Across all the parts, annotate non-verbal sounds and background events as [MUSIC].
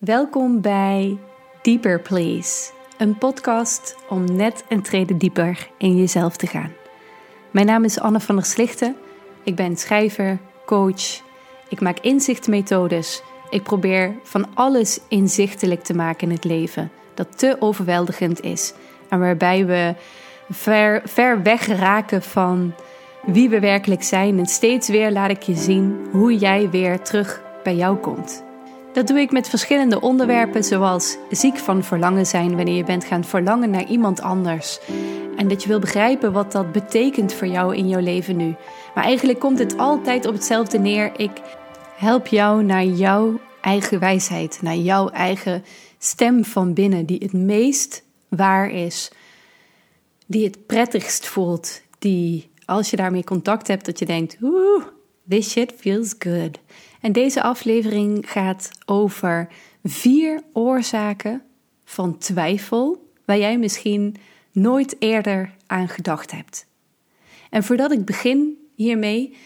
Welkom bij Deeper Please, een podcast om net een trede dieper in jezelf te gaan. Mijn naam is Anne van der Slichten. Ik ben schrijver, coach. Ik maak inzichtmethodes. Ik probeer van alles inzichtelijk te maken in het leven dat te overweldigend is en waarbij we ver, ver weg raken van wie we werkelijk zijn. En steeds weer laat ik je zien hoe jij weer terug bij jou komt. Dat doe ik met verschillende onderwerpen, zoals ziek van verlangen zijn wanneer je bent gaan verlangen naar iemand anders. En dat je wil begrijpen wat dat betekent voor jou in jouw leven nu. Maar eigenlijk komt het altijd op hetzelfde neer. Ik help jou naar jouw eigen wijsheid, naar jouw eigen stem van binnen, die het meest waar is, die het prettigst voelt, die als je daarmee contact hebt, dat je denkt: oeh, this shit feels good. En deze aflevering gaat over vier oorzaken van twijfel waar jij misschien nooit eerder aan gedacht hebt. En voordat ik begin hiermee,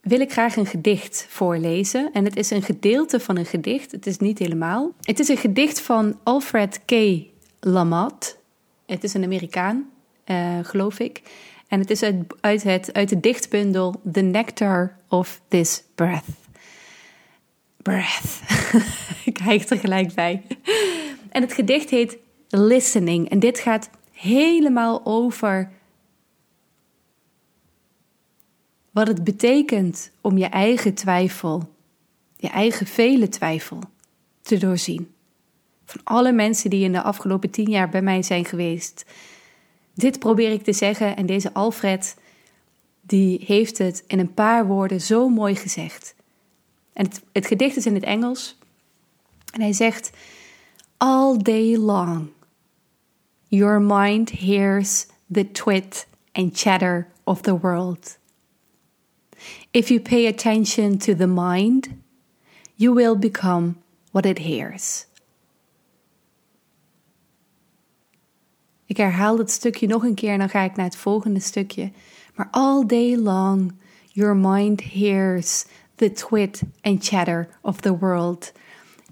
wil ik graag een gedicht voorlezen. En het is een gedeelte van een gedicht, het is niet helemaal. Het is een gedicht van Alfred K. Lamat. Het is een Amerikaan, uh, geloof ik. En het is uit, uit, het, uit de dichtbundel The Nectar of This Breath. Breath. [LAUGHS] ik hijg er gelijk bij. En het gedicht heet Listening. En dit gaat helemaal over wat het betekent om je eigen twijfel, je eigen vele twijfel, te doorzien. Van alle mensen die in de afgelopen tien jaar bij mij zijn geweest. Dit probeer ik te zeggen en deze Alfred, die heeft het in een paar woorden zo mooi gezegd. En het, gedicht is in het Engels. En hij zegt: All day long, your mind hears the twit and chatter of the world. If you pay attention to the mind, you will become what it hears. Ik herhaal het stukje nog een keer en dan ga ik naar het volgende stukje. Maar all day long, your mind hears the twit and chatter of the world.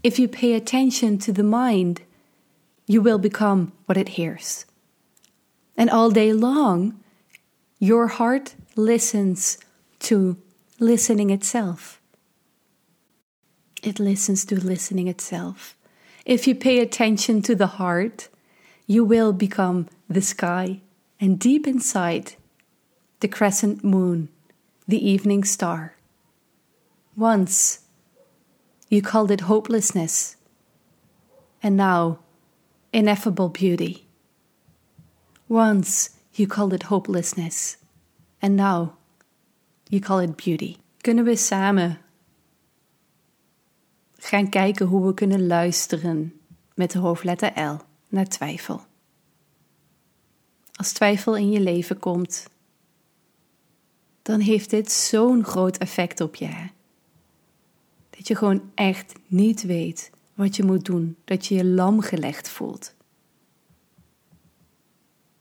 If you pay attention to the mind, you will become what it hears. And all day long, your heart listens to listening itself. It listens to listening itself. If you pay attention to the heart, you will become the sky, and deep inside, the crescent moon, the evening star. Once you called it hopelessness, and now ineffable beauty. Once you called it hopelessness, and now you call it beauty. Kunnen we samen gaan kijken hoe we kunnen luisteren met de hoofdletter L naar twijfel? Als twijfel in je leven komt, dan heeft dit zo'n groot effect op je. Dat je gewoon echt niet weet wat je moet doen. Dat je je lam gelegd voelt.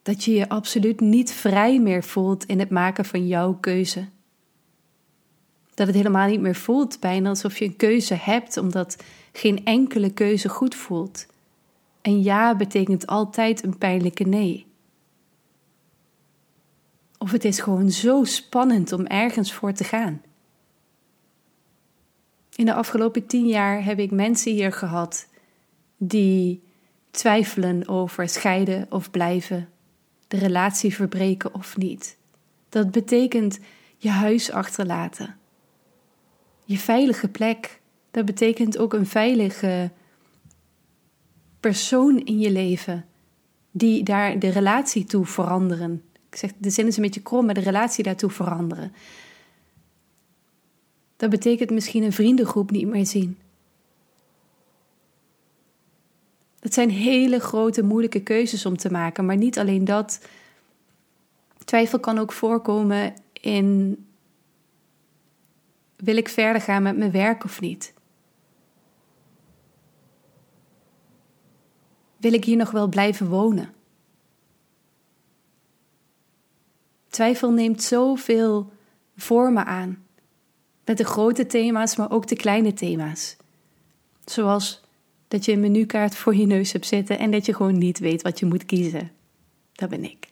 Dat je je absoluut niet vrij meer voelt in het maken van jouw keuze. Dat het helemaal niet meer voelt bijna alsof je een keuze hebt, omdat geen enkele keuze goed voelt. En ja betekent altijd een pijnlijke nee. Of het is gewoon zo spannend om ergens voor te gaan. In de afgelopen tien jaar heb ik mensen hier gehad die twijfelen over scheiden of blijven, de relatie verbreken of niet. Dat betekent je huis achterlaten, je veilige plek. Dat betekent ook een veilige persoon in je leven die daar de relatie toe veranderen. Ik zeg, de zin is een beetje krom, maar de relatie daartoe veranderen. Dat betekent misschien een vriendengroep niet meer zien. Dat zijn hele grote, moeilijke keuzes om te maken, maar niet alleen dat. Twijfel kan ook voorkomen in: wil ik verder gaan met mijn werk of niet? Wil ik hier nog wel blijven wonen? Twijfel neemt zoveel vormen aan. Met de grote thema's, maar ook de kleine thema's. Zoals Dat je een menukaart voor je neus hebt zitten en dat je gewoon niet weet wat je moet kiezen. Dat ben ik.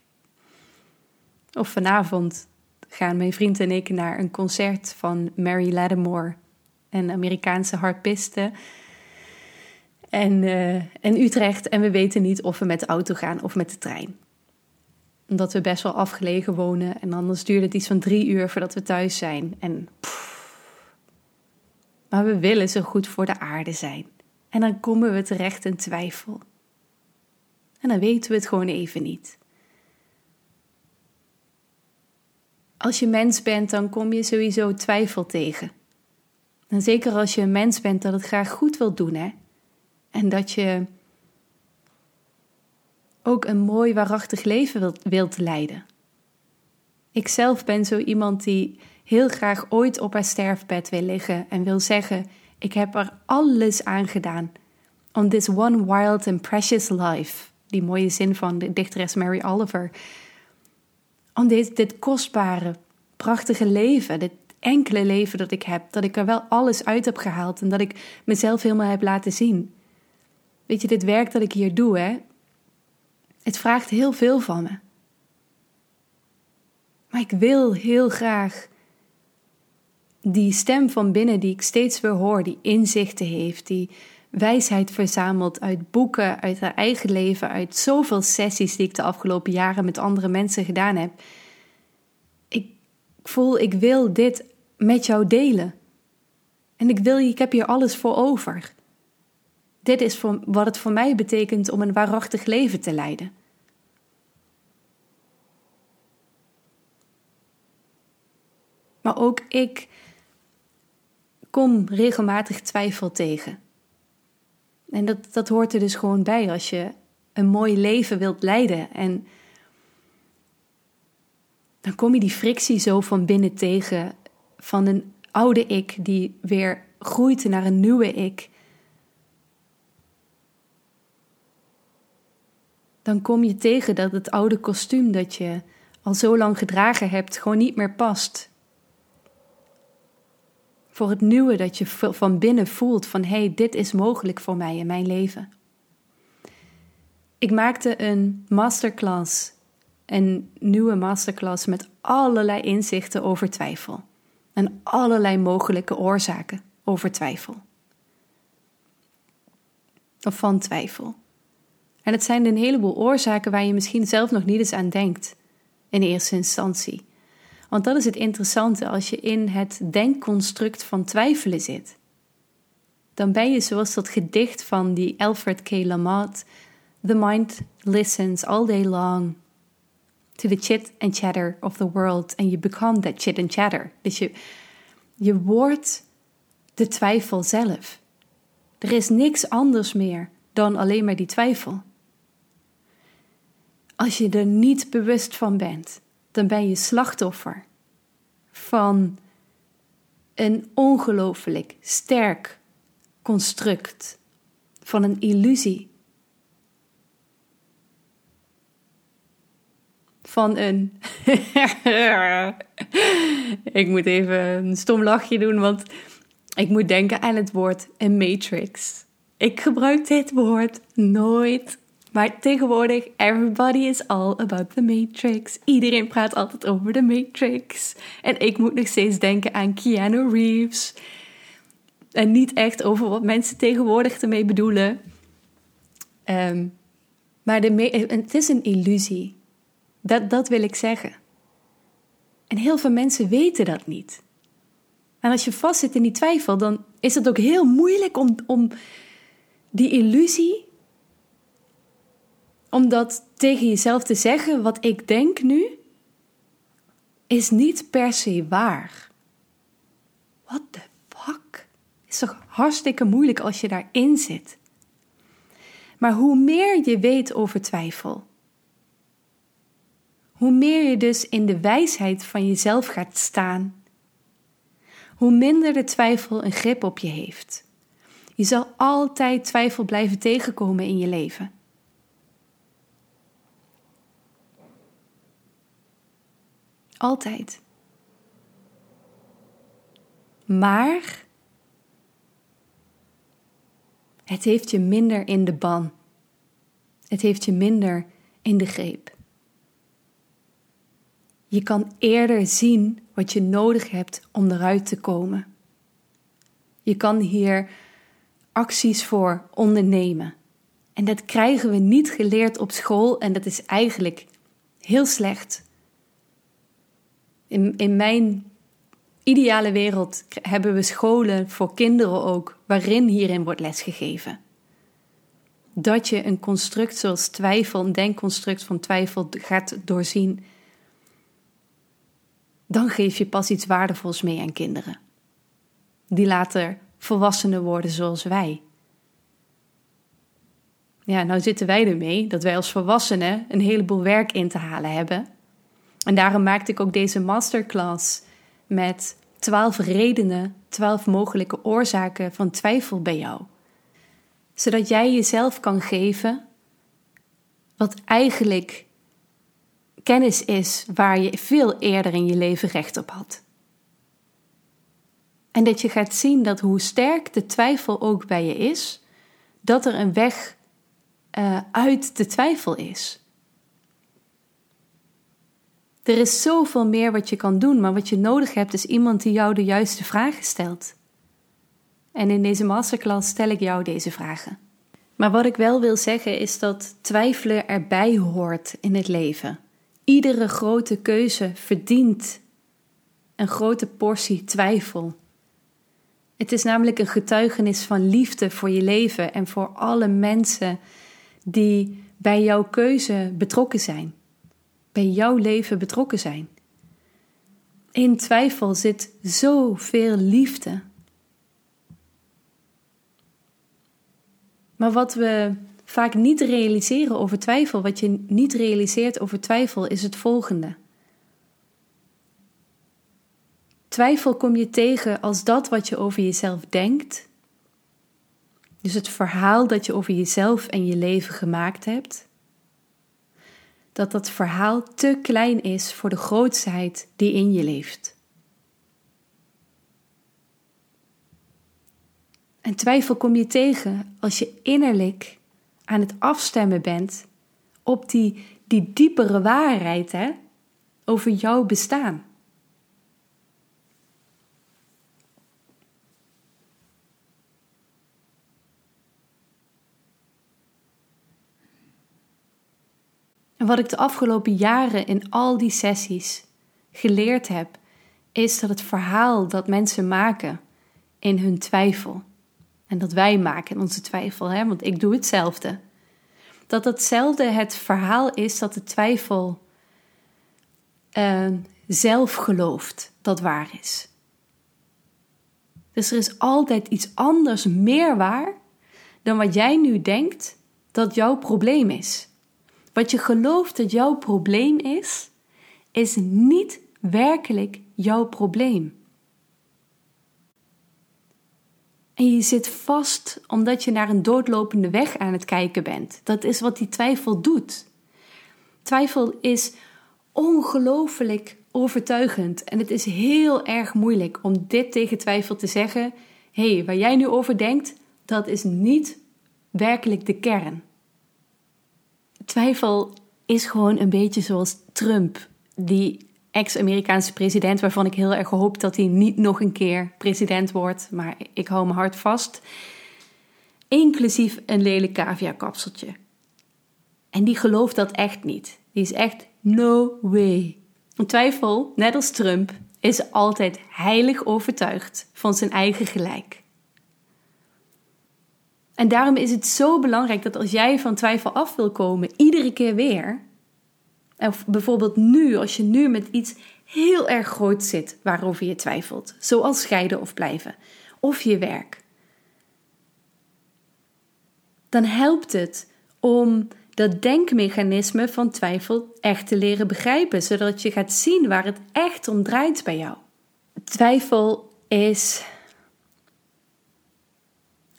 Of vanavond gaan mijn vriend en ik naar een concert van Mary Lattimore, een Amerikaanse harpiste. En, uh, in Utrecht. En we weten niet of we met de auto gaan of met de trein. Omdat we best wel afgelegen wonen. En anders duurt het iets van drie uur voordat we thuis zijn. En maar we willen zo goed voor de aarde zijn. En dan komen we terecht in twijfel. En dan weten we het gewoon even niet. Als je mens bent, dan kom je sowieso twijfel tegen. En zeker als je een mens bent dat het graag goed wil doen, hè? En dat je ook een mooi, waarachtig leven wilt, wilt leiden. Ik zelf ben zo iemand die heel graag ooit op haar sterfbed wil liggen en wil zeggen: Ik heb er alles aan gedaan om this one wild and precious life, die mooie zin van de dichteres Mary Oliver, om dit, dit kostbare, prachtige leven, dit enkele leven dat ik heb, dat ik er wel alles uit heb gehaald en dat ik mezelf helemaal heb laten zien. Weet je, dit werk dat ik hier doe, hè, het vraagt heel veel van me. Maar ik wil heel graag die stem van binnen die ik steeds weer hoor, die inzichten heeft, die wijsheid verzamelt uit boeken, uit haar eigen leven, uit zoveel sessies die ik de afgelopen jaren met andere mensen gedaan heb. Ik voel, ik wil dit met jou delen. En ik wil, ik heb hier alles voor over. Dit is voor, wat het voor mij betekent om een waarachtig leven te leiden. Maar ook ik kom regelmatig twijfel tegen. En dat, dat hoort er dus gewoon bij als je een mooi leven wilt leiden. En dan kom je die frictie zo van binnen tegen van een oude ik die weer groeit naar een nieuwe ik. Dan kom je tegen dat het oude kostuum dat je al zo lang gedragen hebt gewoon niet meer past voor het nieuwe dat je van binnen voelt van hé, hey, dit is mogelijk voor mij in mijn leven. Ik maakte een masterclass, een nieuwe masterclass met allerlei inzichten over twijfel en allerlei mogelijke oorzaken over twijfel. Of van twijfel. En het zijn een heleboel oorzaken waar je misschien zelf nog niet eens aan denkt in eerste instantie. Want dat is het interessante als je in het denkconstruct van twijfelen zit. Dan ben je zoals dat gedicht van die Alfred K. Lamott: The mind listens all day long to the chit and chatter of the world and you become that chit and chatter. Dus je, je wordt de twijfel zelf. Er is niks anders meer dan alleen maar die twijfel. Als je er niet bewust van bent, dan ben je slachtoffer van een ongelooflijk sterk construct, van een illusie. Van een. [LAUGHS] ik moet even een stom lachje doen, want ik moet denken aan het woord een matrix. Ik gebruik dit woord nooit maar tegenwoordig, everybody is all about the Matrix. Iedereen praat altijd over de Matrix. En ik moet nog steeds denken aan Keanu Reeves. En niet echt over wat mensen tegenwoordig ermee bedoelen. Ehm, maar de het is een illusie. Dat, dat wil ik zeggen. En heel veel mensen weten dat niet. En als je vastzit in die twijfel, dan is het ook heel moeilijk om, om die illusie om dat tegen jezelf te zeggen, wat ik denk nu, is niet per se waar. What the fuck? Is toch hartstikke moeilijk als je daarin zit. Maar hoe meer je weet over twijfel, hoe meer je dus in de wijsheid van jezelf gaat staan, hoe minder de twijfel een grip op je heeft. Je zal altijd twijfel blijven tegenkomen in je leven. Altijd. Maar Het heeft je minder in de ban. Het heeft je minder in de greep. Je kan eerder zien wat je nodig hebt om eruit te komen. Je kan hier acties voor ondernemen. En dat krijgen we niet geleerd op school en dat is eigenlijk heel slecht. In, in mijn ideale wereld hebben we scholen voor kinderen ook, waarin hierin wordt lesgegeven. Dat je een construct zoals twijfel, een denkconstruct van twijfel gaat doorzien, dan geef je pas iets waardevols mee aan kinderen. Die later volwassenen worden zoals wij. Ja, nou zitten wij ermee dat wij als volwassenen een heleboel werk in te halen hebben. En daarom maakte ik ook deze masterclass met 12 redenen, 12 mogelijke oorzaken van twijfel bij jou. Zodat jij jezelf kan geven wat eigenlijk kennis is waar je veel eerder in je leven recht op had. En dat je gaat zien dat hoe sterk de twijfel ook bij je is, dat er een weg uh, uit de twijfel is. Er is zoveel meer wat je kan doen, maar wat je nodig hebt is iemand die jou de juiste vragen stelt. En in deze masterclass stel ik jou deze vragen. Maar wat ik wel wil zeggen is dat twijfelen erbij hoort in het leven. Iedere grote keuze verdient een grote portie twijfel. Het is namelijk een getuigenis van liefde voor je leven en voor alle mensen die bij jouw keuze betrokken zijn bij jouw leven betrokken zijn. In twijfel zit zoveel liefde. Maar wat we vaak niet realiseren over twijfel, wat je niet realiseert over twijfel, is het volgende. Twijfel kom je tegen als dat wat je over jezelf denkt. Dus het verhaal dat je over jezelf en je leven gemaakt hebt dat dat verhaal te klein is voor de grootsheid die in je leeft. En twijfel kom je tegen als je innerlijk aan het afstemmen bent op die, die diepere waarheid hè, over jouw bestaan. En wat ik de afgelopen jaren in al die sessies geleerd heb, is dat het verhaal dat mensen maken in hun twijfel, en dat wij maken in onze twijfel, hè, want ik doe hetzelfde, dat datzelfde het verhaal is dat de twijfel uh, zelf gelooft dat waar is. Dus er is altijd iets anders meer waar dan wat jij nu denkt dat jouw probleem is. Wat je gelooft dat jouw probleem is, is niet werkelijk jouw probleem. En je zit vast omdat je naar een doodlopende weg aan het kijken bent. Dat is wat die twijfel doet. Twijfel is ongelooflijk overtuigend en het is heel erg moeilijk om dit tegen twijfel te zeggen: hé, hey, waar jij nu over denkt, dat is niet werkelijk de kern twijfel is gewoon een beetje zoals Trump, die ex-Amerikaanse president, waarvan ik heel erg hoop dat hij niet nog een keer president wordt, maar ik hou me hard vast. Inclusief een lelijk cavia-kapseltje. En die gelooft dat echt niet. Die is echt no way. Een twijfel, net als Trump, is altijd heilig overtuigd van zijn eigen gelijk. En daarom is het zo belangrijk dat als jij van twijfel af wil komen, iedere keer weer, of bijvoorbeeld nu, als je nu met iets heel erg groot zit waarover je twijfelt, zoals scheiden of blijven, of je werk, dan helpt het om dat denkmechanisme van twijfel echt te leren begrijpen, zodat je gaat zien waar het echt om draait bij jou. Twijfel is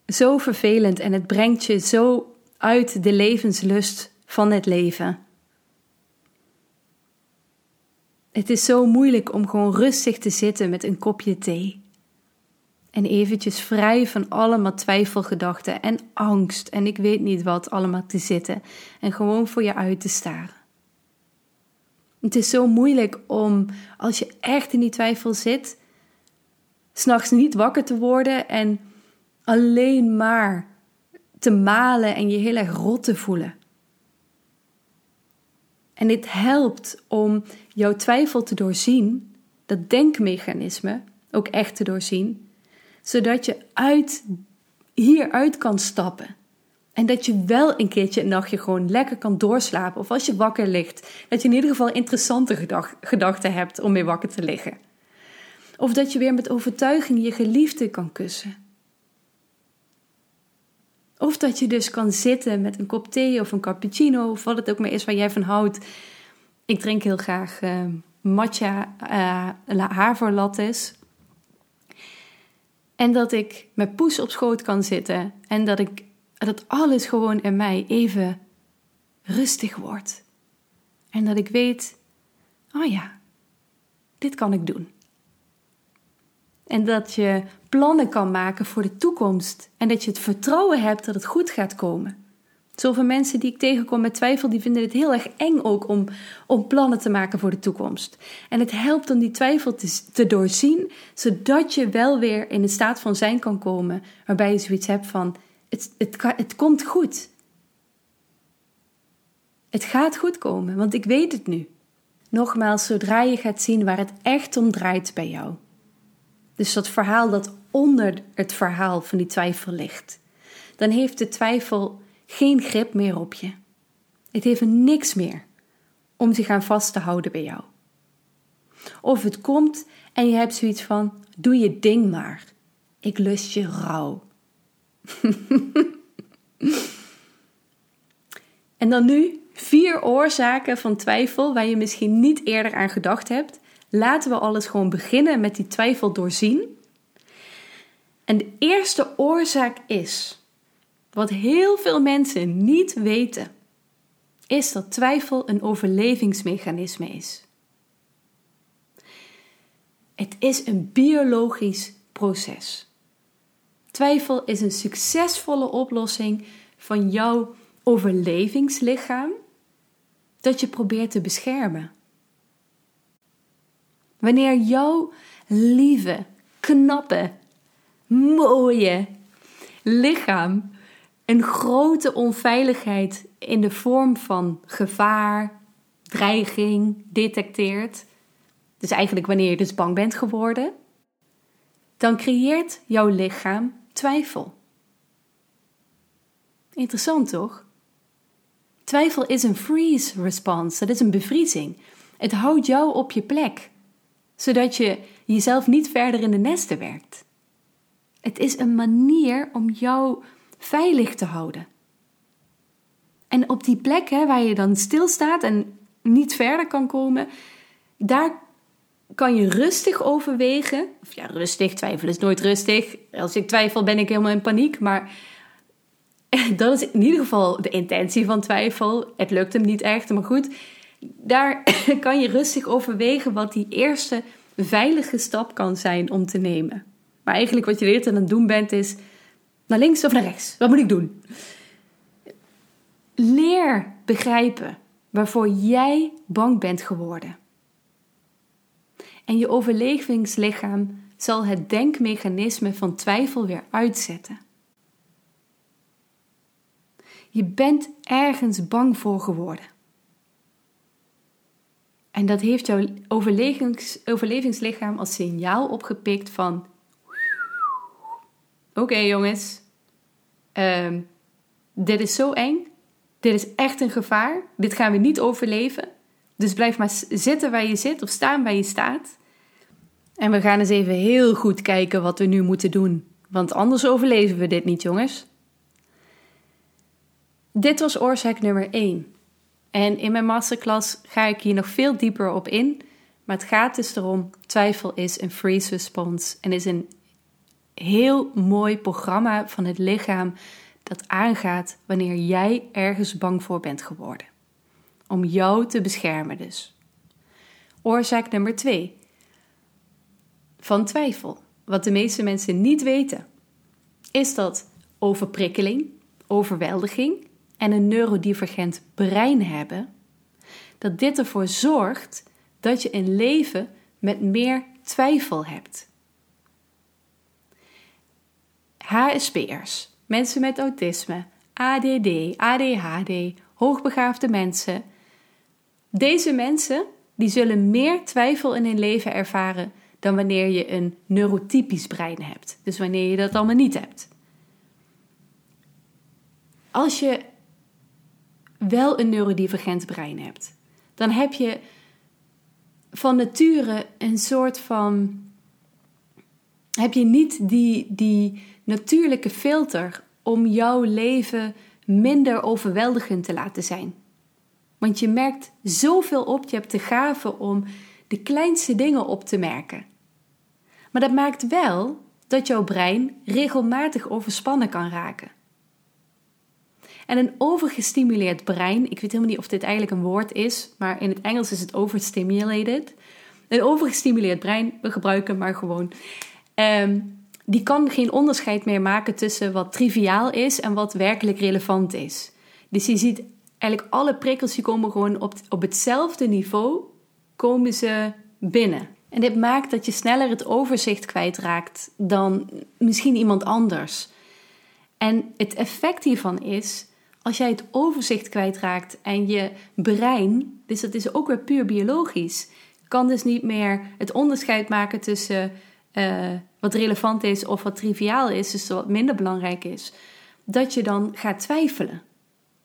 zo vervelend en het brengt je zo uit de levenslust van het leven. Het is zo moeilijk om gewoon rustig te zitten met een kopje thee. En eventjes vrij van allemaal twijfelgedachten en angst en ik weet niet wat allemaal te zitten. En gewoon voor je uit te staren. Het is zo moeilijk om, als je echt in die twijfel zit, s'nachts niet wakker te worden en alleen maar te malen en je heel erg rot te voelen. En dit helpt om jouw twijfel te doorzien, dat denkmechanisme ook echt te doorzien, zodat je uit, hieruit kan stappen. En dat je wel een keertje een nachtje gewoon lekker kan doorslapen. Of als je wakker ligt, dat je in ieder geval interessante gedachten hebt om mee wakker te liggen. Of dat je weer met overtuiging je geliefde kan kussen. Of dat je dus kan zitten met een kop thee of een cappuccino, of wat het ook maar is waar jij van houdt. Ik drink heel graag uh, matcha uh, haverlattes. En dat ik met poes op schoot kan zitten en dat ik dat alles gewoon in mij even rustig wordt. En dat ik weet, oh ja, dit kan ik doen. En dat je plannen kan maken voor de toekomst. En dat je het vertrouwen hebt dat het goed gaat komen. Zoveel mensen die ik tegenkom met twijfel, die vinden het heel erg eng ook om, om plannen te maken voor de toekomst. En het helpt om die twijfel te, te doorzien, zodat je wel weer in een staat van zijn kan komen, waarbij je zoiets hebt van, het, het, het komt goed. Het gaat goed komen, want ik weet het nu. Nogmaals, zodra je gaat zien waar het echt om draait bij jou. Dus dat verhaal dat onder het verhaal van die twijfel ligt. Dan heeft de twijfel geen grip meer op je. Het heeft niks meer om zich aan vast te houden bij jou. Of het komt en je hebt zoiets van: doe je ding maar. Ik lust je rouw. [LAUGHS] en dan nu vier oorzaken van twijfel waar je misschien niet eerder aan gedacht hebt. Laten we alles gewoon beginnen met die twijfel doorzien. En de eerste oorzaak is, wat heel veel mensen niet weten, is dat twijfel een overlevingsmechanisme is. Het is een biologisch proces. Twijfel is een succesvolle oplossing van jouw overlevingslichaam dat je probeert te beschermen. Wanneer jouw lieve, knappe, mooie lichaam een grote onveiligheid in de vorm van gevaar, dreiging detecteert, dus eigenlijk wanneer je dus bang bent geworden, dan creëert jouw lichaam twijfel. Interessant toch? Twijfel is een freeze response, dat is een bevriezing. Het houdt jou op je plek, zodat je jezelf niet verder in de nesten werkt. Het is een manier om jou veilig te houden. En op die plek hè, waar je dan stilstaat en niet verder kan komen, daar kan je rustig overwegen. Of ja, rustig, twijfel is nooit rustig. Als ik twijfel ben ik helemaal in paniek. Maar [LAUGHS] dat is in ieder geval de intentie van twijfel. Het lukt hem niet echt, maar goed. Daar [COUGHS] kan je rustig overwegen wat die eerste veilige stap kan zijn om te nemen. Maar eigenlijk wat je eerder aan het doen bent is naar links of naar rechts. Wat moet ik doen? Leer begrijpen waarvoor jij bang bent geworden. En je overlevingslichaam zal het denkmechanisme van twijfel weer uitzetten. Je bent ergens bang voor geworden. En dat heeft jouw overlevings, overlevingslichaam als signaal opgepikt van Oké jongens, ehm, dit is zo eng. Dit is echt een gevaar. Dit gaan we niet overleven. Dus blijf maar zitten waar je zit of staan waar je staat. En we gaan eens even heel goed kijken wat we nu moeten doen. Want anders overleven we dit niet, jongens. Dit was oorzaak nummer 1. En in mijn masterclass ga ik hier nog veel dieper op in. Maar het gaat dus erom: twijfel is een freeze response en is een heel mooi programma van het lichaam dat aangaat wanneer jij ergens bang voor bent geworden. Om jou te beschermen dus. Oorzaak nummer 2 van twijfel wat de meeste mensen niet weten, is dat overprikkeling, overweldiging en een neurodivergent brein hebben, dat dit ervoor zorgt dat je een leven met meer twijfel hebt. HSP'ers, mensen met autisme, ADD, ADHD, hoogbegaafde mensen. Deze mensen die zullen meer twijfel in hun leven ervaren dan wanneer je een neurotypisch brein hebt. Dus wanneer je dat allemaal niet hebt. Als je wel een neurodivergent brein hebt, dan heb je van nature een soort van. Heb je niet die, die natuurlijke filter om jouw leven minder overweldigend te laten zijn? Want je merkt zoveel op, je hebt de gave om de kleinste dingen op te merken. Maar dat maakt wel dat jouw brein regelmatig overspannen kan raken. En een overgestimuleerd brein, ik weet helemaal niet of dit eigenlijk een woord is, maar in het Engels is het overstimulated. Een overgestimuleerd brein, we gebruiken maar gewoon. Um, die kan geen onderscheid meer maken tussen wat triviaal is en wat werkelijk relevant is. Dus je ziet eigenlijk alle prikkels die komen gewoon op, op hetzelfde niveau, komen ze binnen. En dit maakt dat je sneller het overzicht kwijtraakt dan misschien iemand anders. En het effect hiervan is, als jij het overzicht kwijtraakt en je brein, dus dat is ook weer puur biologisch, kan dus niet meer het onderscheid maken tussen uh, wat relevant is of wat triviaal is, dus wat minder belangrijk is, dat je dan gaat twijfelen.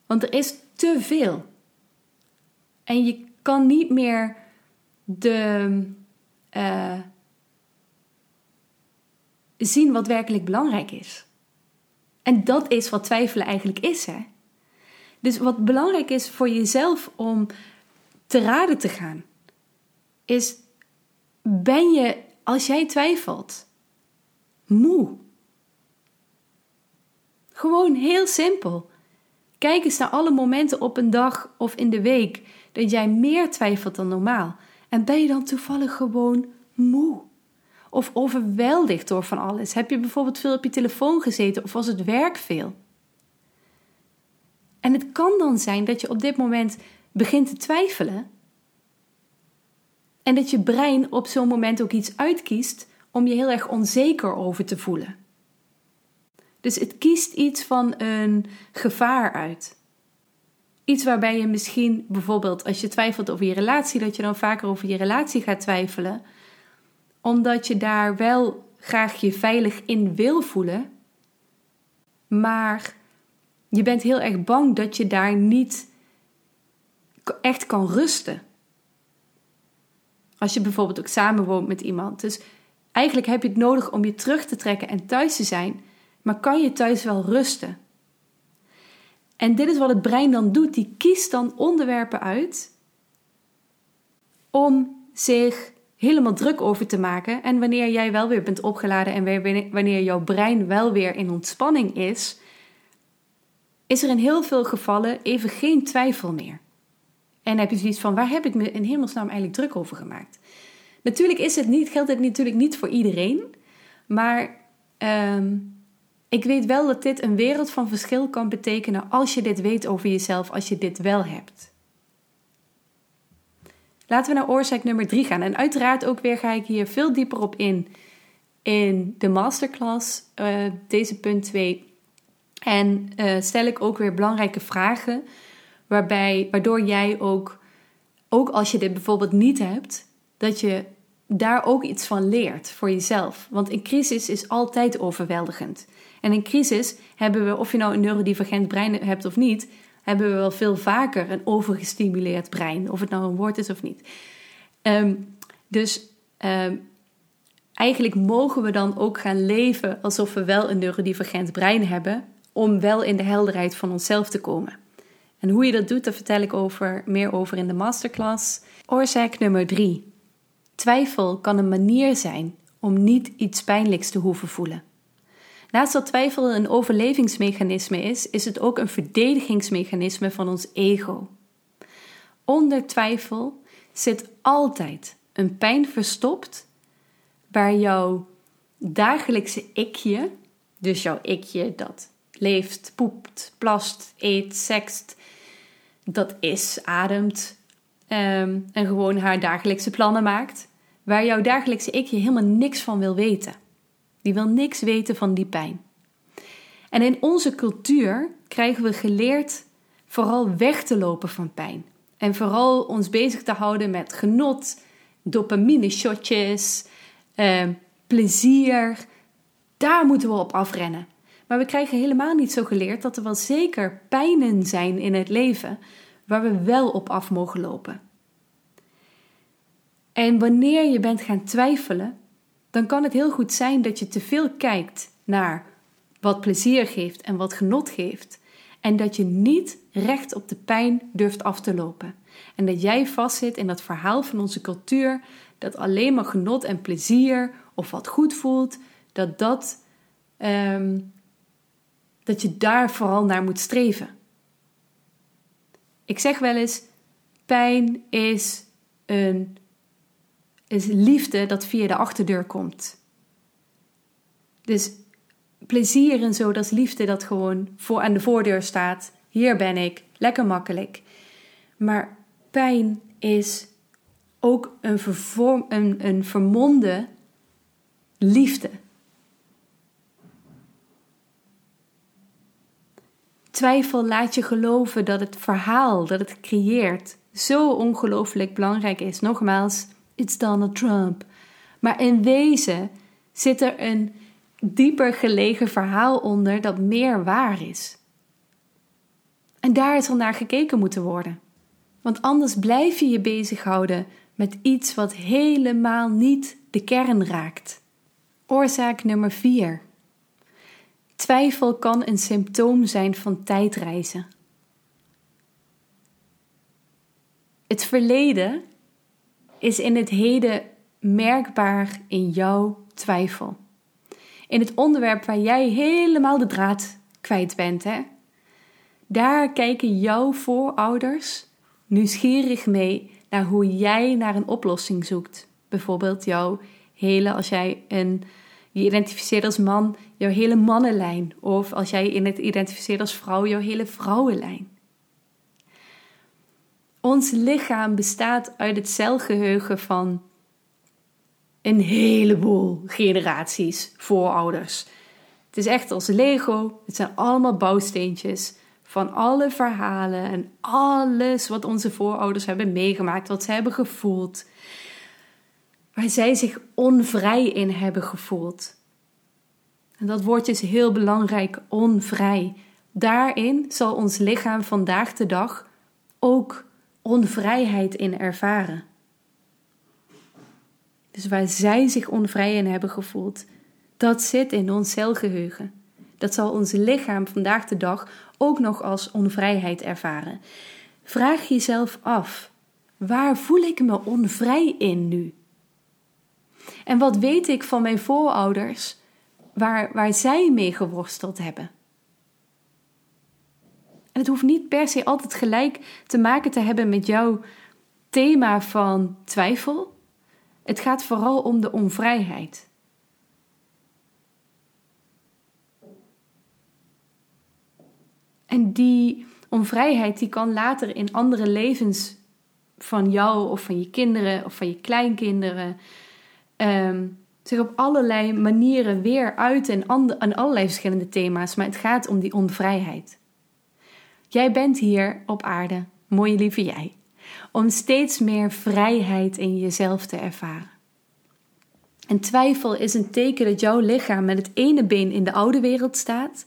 Want er is te veel. En je kan niet meer de, uh, zien wat werkelijk belangrijk is. En dat is wat twijfelen eigenlijk is. Hè? Dus wat belangrijk is voor jezelf om te raden te gaan, is: ben je, als jij twijfelt, moe? Gewoon heel simpel. Kijk eens naar alle momenten op een dag of in de week dat jij meer twijfelt dan normaal. En ben je dan toevallig gewoon moe? Of overweldigd door van alles? Heb je bijvoorbeeld veel op je telefoon gezeten of was het werk veel? En het kan dan zijn dat je op dit moment begint te twijfelen. En dat je brein op zo'n moment ook iets uitkiest om je heel erg onzeker over te voelen. Dus het kiest iets van een gevaar uit. Iets waarbij je misschien bijvoorbeeld als je twijfelt over je relatie, dat je dan vaker over je relatie gaat twijfelen, omdat je daar wel graag je veilig in wil voelen, maar je bent heel erg bang dat je daar niet echt kan rusten. Als je bijvoorbeeld ook samenwoont met iemand. Dus eigenlijk heb je het nodig om je terug te trekken en thuis te zijn, maar kan je thuis wel rusten? En dit is wat het brein dan doet. Die kiest dan onderwerpen uit om zich helemaal druk over te maken. En wanneer jij wel weer bent opgeladen en wanneer jouw brein wel weer in ontspanning is, is er in heel veel gevallen even geen twijfel meer. En heb je zoiets van, waar heb ik me in hemelsnaam eigenlijk druk over gemaakt? Natuurlijk is het niet, geldt het natuurlijk niet voor iedereen. Maar ehm, ik weet wel dat dit een wereld van verschil kan betekenen als je dit weet over jezelf, als je dit wel hebt. Laten we naar oorzaak nummer drie gaan. En uiteraard ook weer ga ik hier veel dieper op in in de masterclass, uh, deze punt 2. En uh, stel ik ook weer belangrijke vragen, waarbij, waardoor jij ook, ook als je dit bijvoorbeeld niet hebt, dat je daar ook iets van leert voor jezelf. Want een crisis is altijd overweldigend. En in crisis hebben we, of je nou een neurodivergent brein hebt of niet, hebben we wel veel vaker een overgestimuleerd brein. Of het nou een woord is of niet. Ehm, dus ehm, eigenlijk mogen we dan ook gaan leven alsof we wel een neurodivergent brein hebben, om wel in de helderheid van onszelf te komen. En hoe je dat doet, daar vertel ik over, meer over in de masterclass. Oorzaak nummer drie. Twijfel kan een manier zijn om niet iets pijnlijks te hoeven voelen. Naast dat twijfel een overlevingsmechanisme is, is het ook een verdedigingsmechanisme van ons ego. Onder twijfel zit altijd een pijn verstopt waar jouw dagelijkse ikje, dus jouw ikje dat leeft, poept, plast, eet, sext, dat is, ademt ehm, en gewoon haar dagelijkse plannen maakt, waar jouw dagelijkse ikje helemaal niks van wil weten. Die wil niks weten van die pijn. En in onze cultuur krijgen we geleerd vooral weg te lopen van pijn. En vooral ons bezig te houden met genot, dopamine-shotjes, eh, plezier. Daar moeten we op afrennen. Maar we krijgen helemaal niet zo geleerd dat er wel zeker pijnen zijn in het leven waar we wel op af mogen lopen. En wanneer je bent gaan twijfelen, dan kan het heel goed zijn dat je te veel kijkt naar wat plezier geeft en wat genot geeft. En dat je niet recht op de pijn durft af te lopen. En dat jij vastzit in dat verhaal van onze cultuur dat alleen maar genot en plezier of wat goed voelt, dat dat ehm, dat je daar vooral naar moet streven. Ik zeg wel eens: pijn is een is liefde dat via de achterdeur komt. Dus plezier en zo, dat is liefde dat gewoon voor aan de voordeur staat. Hier ben ik, lekker makkelijk. Maar pijn is ook een, vervorm, een, een vermonde liefde. Twijfel laat je geloven dat het verhaal dat het creëert zo ongelooflijk belangrijk is. Nogmaals, it's Donald Trump. Maar in wezen zit er een dieper gelegen verhaal onder dat meer waar is. En daar is al naar gekeken moeten worden. Want anders blijf je je bezighouden met iets wat helemaal niet de kern raakt. Oorzaak nummer 4. Twijfel kan een symptoom zijn van tijdreizen. Het verleden is in het heden merkbaar in jouw twijfel. In het onderwerp waar jij helemaal de draad kwijt bent, hè? Daar kijken jouw voorouders nieuwsgierig mee naar hoe jij naar een oplossing zoekt. Bijvoorbeeld jouw hele, als jij een je identificeert als man jouw hele mannenlijn. Of als jij in het identificeert als vrouw, jouw hele vrouwenlijn. Ons lichaam bestaat uit het celgeheugen van een heleboel generaties voorouders. Het is echt als Lego. Het zijn allemaal bouwsteentjes van alle verhalen en alles wat onze voorouders hebben meegemaakt, wat ze hebben gevoeld, waar zij zich onvrij in hebben gevoeld. En dat woordje is heel belangrijk, onvrij. Daarin zal ons lichaam vandaag de dag ook onvrijheid in ervaren. Dus waar zij zich onvrij in hebben gevoeld, dat zit in ons celgeheugen. Dat zal ons lichaam vandaag de dag ook nog als onvrijheid ervaren. Vraag jezelf af: waar voel ik me onvrij in nu? En wat weet ik van mijn voorouders waar, waar zij mee geworsteld hebben? En het hoeft niet per se altijd gelijk te maken te hebben met jouw thema van twijfel. Het gaat vooral om de onvrijheid. En die onvrijheid die kan later in andere levens van jou of van je kinderen of van je kleinkinderen Ehm, zich op allerlei manieren weer uiten and- allerlei verschillende thema's, maar het gaat om die onvrijheid. Jij bent hier op aarde, mooie lieve jij, om steeds meer vrijheid in jezelf te ervaren. En twijfel is een teken dat jouw lichaam met het ene been in de oude wereld staat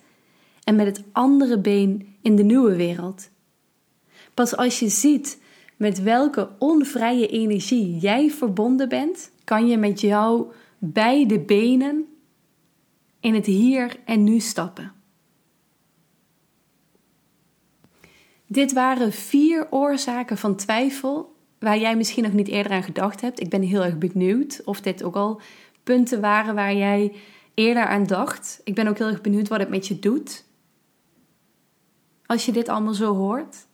en met het andere been in de nieuwe wereld. Pas als je ziet met welke onvrije energie jij verbonden bent, kan je met jouw beide benen in het hier en nu stappen. Dit waren vier oorzaken van twijfel waar jij misschien nog niet eerder aan gedacht hebt. Ik ben heel erg benieuwd of dit ook al punten waren waar jij eerder aan dacht. Ik ben ook heel erg benieuwd wat het met je doet. Als je dit allemaal zo hoort.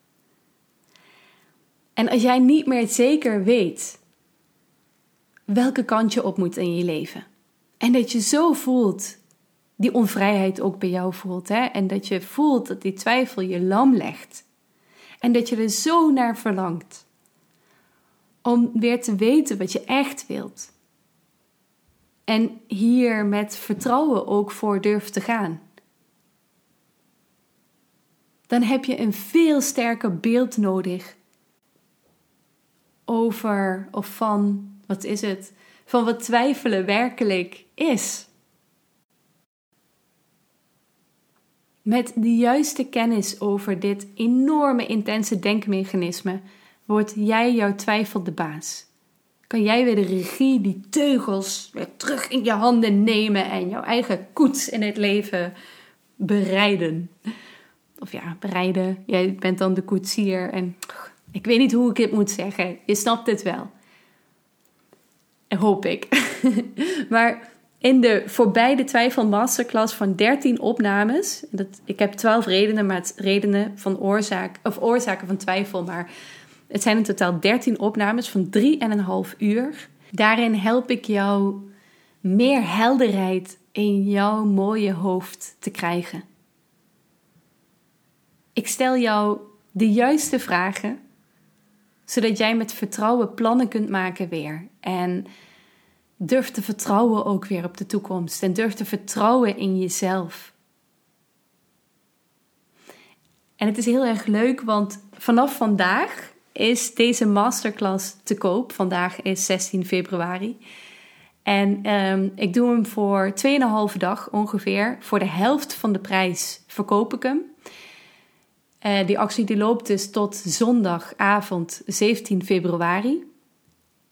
En als jij niet meer zeker weet welke kant je op moet in je leven. En dat je zo voelt, die onvrijheid ook bij jou voelt. Hè? En dat je voelt dat die twijfel je lam legt. En dat je er zo naar verlangt. Om weer te weten wat je echt wilt. En hier met vertrouwen ook voor durft te gaan. Dan heb je een veel sterker beeld nodig over of van, wat is het, van wat twijfelen werkelijk is. Met de juiste kennis over dit enorme intense denkmechanisme wordt jij jouw twijfel de baas. Kan jij weer de regie, die teugels weer terug in je handen nemen en jouw eigen koets in het leven bereiden. Of ja, bereiden. Jij bent dan de koetsier en ik weet niet hoe ik het moet zeggen. Je snapt het wel. Hoop ik. [LAUGHS] maar in de voorbij de twijfel masterclass van 13 opnames. Dat, ik heb 12 redenen, maar het redenen van oorzaak, of oorzaken van twijfel. Maar het zijn in totaal 13 opnames van 3,5 uur. Daarin help ik jou meer helderheid in jouw mooie hoofd te krijgen. Ik stel jou de juiste vragen zodat jij met vertrouwen plannen kunt maken weer. En durf te vertrouwen ook weer op de toekomst. En durf te vertrouwen in jezelf. En het is heel erg leuk, want vanaf vandaag is deze masterclass te koop. Vandaag is 16 februari. En um, ik doe hem voor 2,5 dag ongeveer. Voor de helft van de prijs verkoop ik hem. Uh, die actie die loopt dus tot zondagavond 17 februari.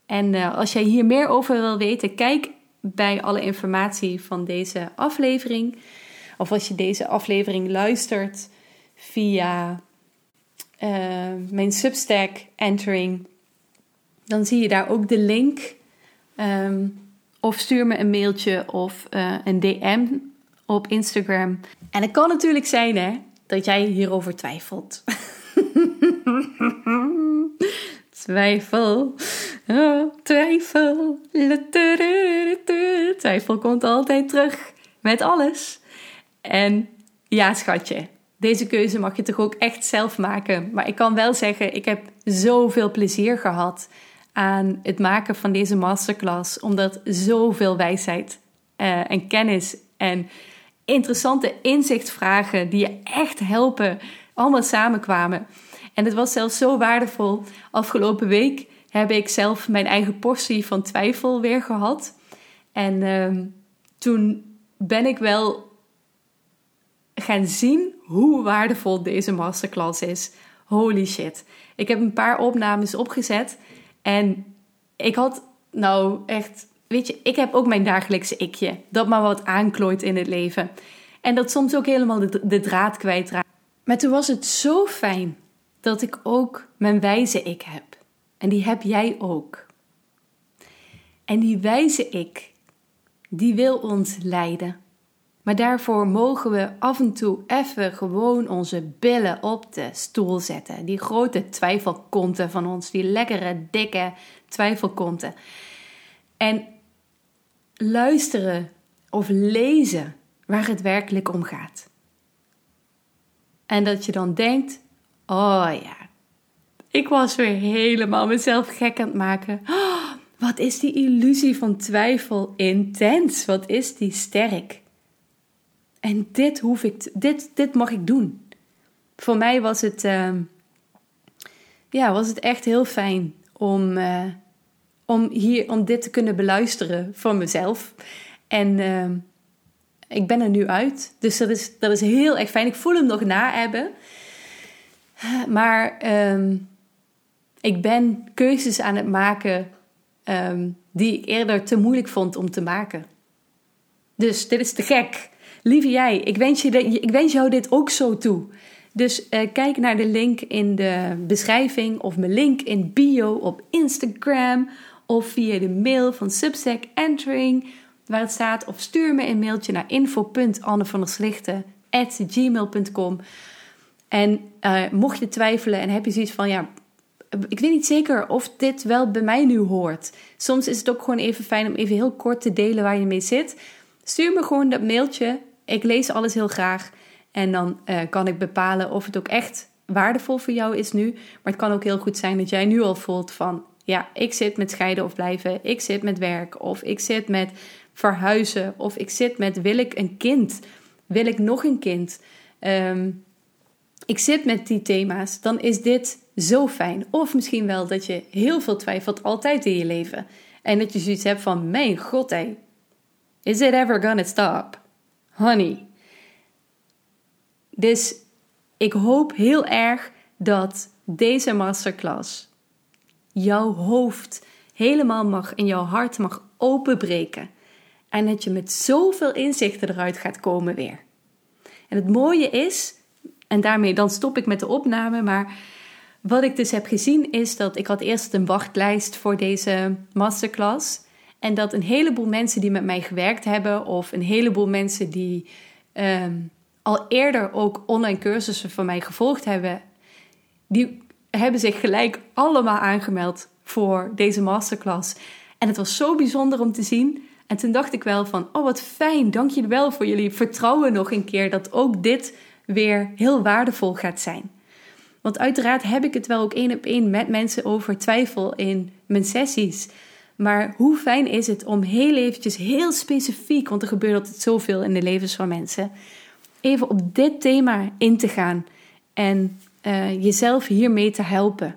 En uh, als jij hier meer over wil weten, kijk bij alle informatie van deze aflevering. Of als je deze aflevering luistert via uh, mijn Substack Entering, dan zie je daar ook de link. Um, of stuur me een mailtje of een DM op Instagram. En het kan natuurlijk zijn hè, dat jij hierover twijfelt. [LAUGHS] twijfel, oh, twijfel. Twijfel komt altijd terug met alles. En ja, schatje, deze keuze mag je toch ook echt zelf maken. Maar ik kan wel zeggen, ik heb zoveel plezier gehad aan het maken van deze masterclass, omdat zoveel wijsheid uh, en kennis en interessante inzichtsvragen die je echt helpen, allemaal samenkwamen. En het was zelfs zo waardevol. Afgelopen week heb ik zelf mijn eigen portie van twijfel weer gehad. En uh, toen ben ik wel gaan zien hoe waardevol deze masterclass is. Holy shit. Ik heb een paar opnames opgezet en ik had nou echt weet je, ik heb ook mijn dagelijkse ikje. Dat maar wat aanklooit in het leven. En dat soms ook helemaal de, draad kwijtraakt. Maar toen was het zo fijn dat ik ook mijn wijze ik heb. En die heb jij ook. En die wijze ik, die wil ons leiden. Maar daarvoor mogen we af en toe even gewoon onze billen op de stoel zetten. Die grote twijfelkonten van ons, die lekkere, dikke twijfelkonten. En luisteren of lezen waar het werkelijk om gaat. En dat je dan denkt: oh ja, ik was weer helemaal mezelf gek aan het maken. Oh, wat is die illusie van twijfel intens? Wat is die sterk? En dit hoef ik, dit, dit mag ik doen. Voor mij was het, uh, ja, was het echt heel fijn om, uh, om, hier, om dit te kunnen beluisteren voor mezelf. En uh, ik ben er nu uit. Dus dat is, dat is heel erg fijn. Ik voel hem nog na hebben. Maar um, ik ben keuzes aan het maken um, die ik eerder te moeilijk vond om te maken. Dus dit is te gek. Lieve jij, ik wens, je ik wens jou dit ook zo toe. Dus uh, kijk naar de link in de beschrijving of mijn link in bio op Instagram of via de mail van Substack Entering waar het staat of stuur me een mailtje naar info.annevanderslichten@gmail.com. En uh, mocht je twijfelen en heb je zoiets van ja, ik weet niet zeker of dit wel bij mij nu hoort. Soms is het ook gewoon even fijn om even heel kort te delen waar je mee zit. Stuur me gewoon dat mailtje. Ik lees alles heel graag. En dan uh, kan ik bepalen of het ook echt waardevol voor jou is nu. Maar het kan ook heel goed zijn dat jij nu al voelt van... Ja, ik zit met scheiden of blijven. Ik zit met werk. Of ik zit met verhuizen. Of ik zit met wil ik een kind? Wil ik nog een kind? Um, ik zit met die thema's, dan is dit zo fijn. Of misschien wel dat je heel veel twijfelt altijd in je leven. En dat je zoiets hebt van, mijn god hé, is it ever gonna stop? Honey. Dus ik hoop heel erg dat deze masterclass jouw hoofd helemaal mag en jouw hart mag openbreken. En dat je met zoveel inzichten eruit gaat komen weer. En het mooie is, en daarmee dan stop ik met de opname. Maar wat ik dus heb gezien is dat ik had eerst een wachtlijst voor deze masterclass. En dat een heleboel mensen die met mij gewerkt hebben, of een heleboel mensen die ehm, al eerder ook online cursussen van mij gevolgd hebben, die hebben zich gelijk allemaal aangemeld voor deze masterclass. En het was zo bijzonder om te zien. En toen dacht ik wel van, oh wat fijn, dank jullie wel voor jullie vertrouwen nog een keer dat ook dit weer heel waardevol gaat zijn. Want uiteraard heb ik het wel ook één op één met mensen over twijfel in mijn sessies. Maar hoe fijn is het om heel eventjes, heel specifiek, want er gebeurt altijd zoveel in de levens van mensen, even op dit thema in te gaan en uh, jezelf hiermee te helpen.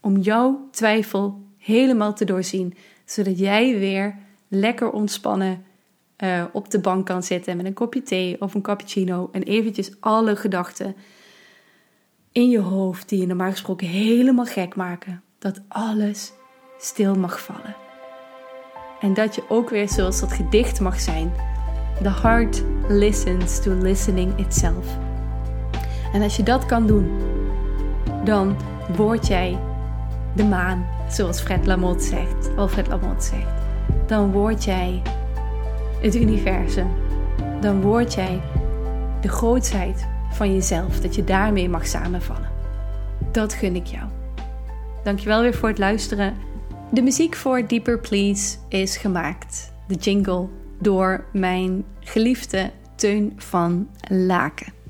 Om jouw twijfel helemaal te doorzien, zodat jij weer lekker ontspannen uh, op de bank kan zitten met een kopje thee of een cappuccino en eventjes alle gedachten in je hoofd die je normaal gesproken helemaal gek maken, dat alles stil mag vallen. En dat je ook weer zoals dat gedicht mag zijn. The heart listens to listening itself. En als je dat kan doen, dan word jij de maan, zoals Fred Lamotte zegt, Alfred Lamotte zegt. Dan word jij het universum, dan word jij de grootheid van jezelf, dat je daarmee mag samenvallen. Dat gun ik jou. Dankjewel weer voor het luisteren. De muziek voor Deeper Please is gemaakt, de jingle, door mijn geliefde Teun van Laken.